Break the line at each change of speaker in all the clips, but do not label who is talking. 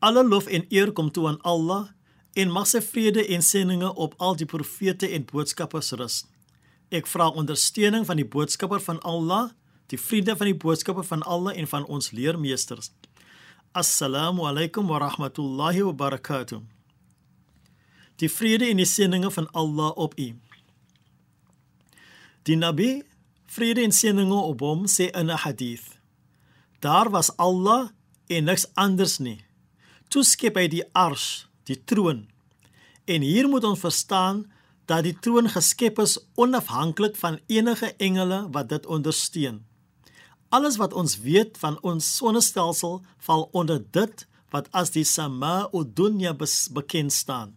Alle lof en eer kom toe aan Allah en mag sy vrede en seëninge op al die profete en boodskappers rus. Ek vra ondersteuning van die boodskapper van Allah, die vriende van die boodskapper van Allah en van ons leermeesters. Assalamu alaykum wa rahmatullahi wa barakatuh. Die vrede en die seëninge van Allah op u. Die Nabi, vrede en seëninge op hom, sê in 'n hadith: Daar was Allah en niks anders nie. Toe skep hy die ars, die troon. En hier moet ons verstaan dat die troon geskep is onafhanklik van enige engele wat dit ondersteun. Alles wat ons weet van ons sonnestelsel val onder dit wat as die Sama'ud Dunya bekend staan.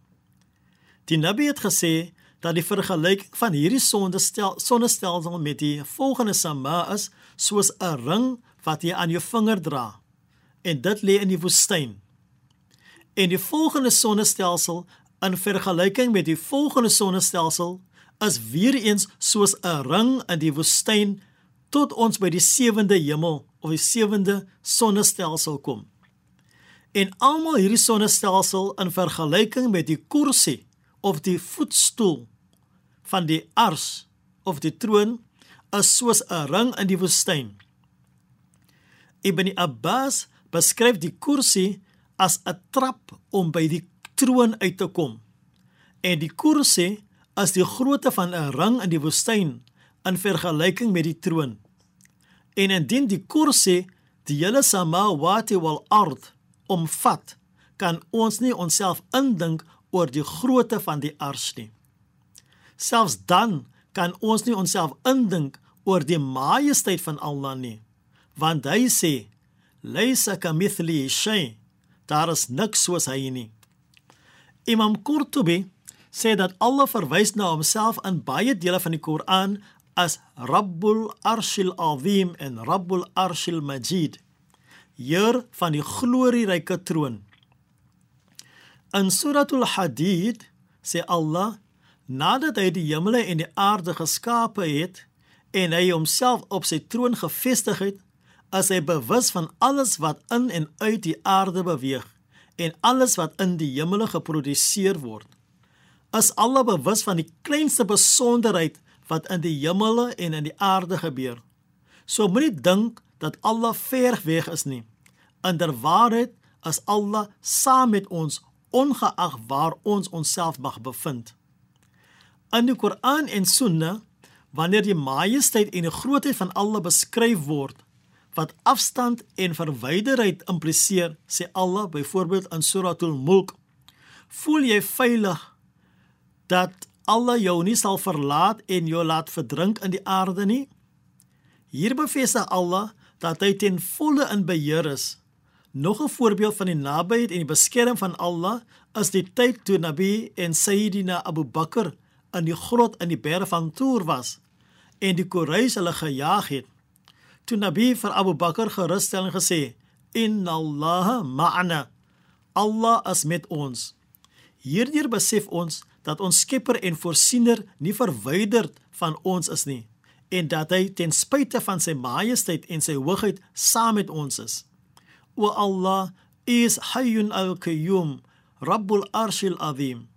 Die Nabi het gesê dat die vergelyking van hierdie sonnestel, sonnestelsel met die volgende sama is soos 'n ring wat jy aan jou vinger dra en dit lê in die woestyn. En die volgende sonnestelsel in vergelyking met die volgende sonnestelsel is weer eens soos 'n ring in die woestyn tot ons by die sewende hemel of die sewende sonnestelsel kom. En almal hierdie sonnestelsel in vergelyking met die kursie of die voetstoel van die ars of die troon is soos 'n ring in die woestyn. Ibn Abbas beskryf die kursie as 'n trap om by die troon uit te kom. En die kursie is die grootte van 'n ring in die woestyn in vergelyking met die troon. En indien die kursie die hele samawati wal ard omvat, kan ons nie onsself indink oor die grootte van die ars nie. Selfs dan kan ons nie onsself indink oor die majesteit van Allah nie, want hy sê: "Laysa kamithli shay." Daar is niks soos hy nie. Imam Qurtubi sê dat Allah verwys na homself in baie dele van die Koran as Rabbul Arshil Azim en Rabbul Arshil Majid, Heer van die glorieryke troon. In Suratul Hadid sê Allah nadat hy die hemele en die aarde geskape het en hy homself op sy troon gevestig het, is hy bewus van alles wat in en uit die aarde beweeg en alles wat in die hemele geproduseer word. Is Allah bewus van die kleinste besonderheid wat in die hemele en in die aarde gebeur? So moenie dink dat Allah ver weg is nie. Inderwaarheid is Allah saam met ons ongeag waar ons onsself mag bevind. In die Koran en Sunna, wanneer die majesteit en die grootheid van Allah beskryf word, wat afstand en verwyderheid impliseer, sê Allah byvoorbeeld in Suratul Mulk: "Voel jy veilig dat Allah jou nie sal verlaat en jou laat verdrink in die aarde nie?" Hier bevestig Allah dat hy ten volle in beheer is. Nog 'n voorbeeld van die nabyheid en die beskerming van Allah is die tyd toe Nabi en Sayyidina Abu Bakr in die grot in die berg van Tour was en die Quraysh hulle gejaag het. Toe Nabi vir Abu Bakr gerusstelling gesê: "Inna Allah ma'ana." Allah is met ons. Hierdeur besef ons dat ons Skepper en Voorsiener nie verwyderd van ons is nie en dat hy ten spyte van sy majesteit en sy hoogheid saam met ons is. O Allah, is Hayyun al-Qayyum, Rabbul Arshil Azim.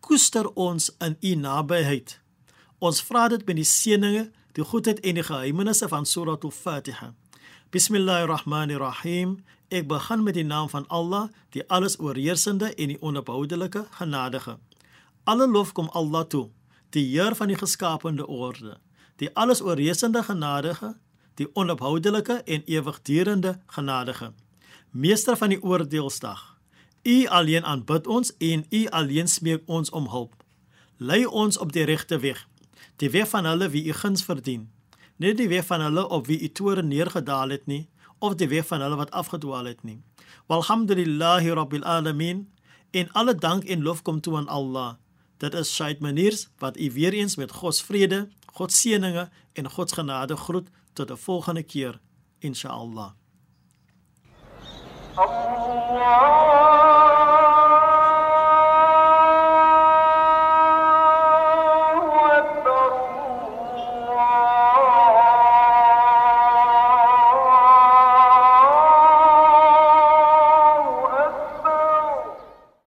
Koester ons in u nabyheid. Ons vra dit met die seëninge, die goedheid en die geheimenisse van Surah Al-Fatiha. Bismillahirrahmanirrahim. Ek begin met die naam van Allah, die alles oorheersende en die onophoudelike genadige. Alle lof kom Allah toe, die Heer van die geskaapte orde, die alles oorheersende genadige, die onophoudelike en ewigdurende genadige. Meester van die oordeelsdag. U alleen aanbid ons en U alleen smeek ons om hulp. Lei ons op die regte weg, die weg van hulle wie u guns verdien, nie die weg van hulle op wie u toorn neergedaal het nie, of die weg van hulle wat afgedwaal het nie. Walhamdulillahi rabbil alamin. In alle dank en lof kom toe aan Allah. Dit is Shaid Maniers wat u weer eens met God se vrede, God se seëninge en God se genade groet tot 'n volgende keer, insha'Allah.
Allah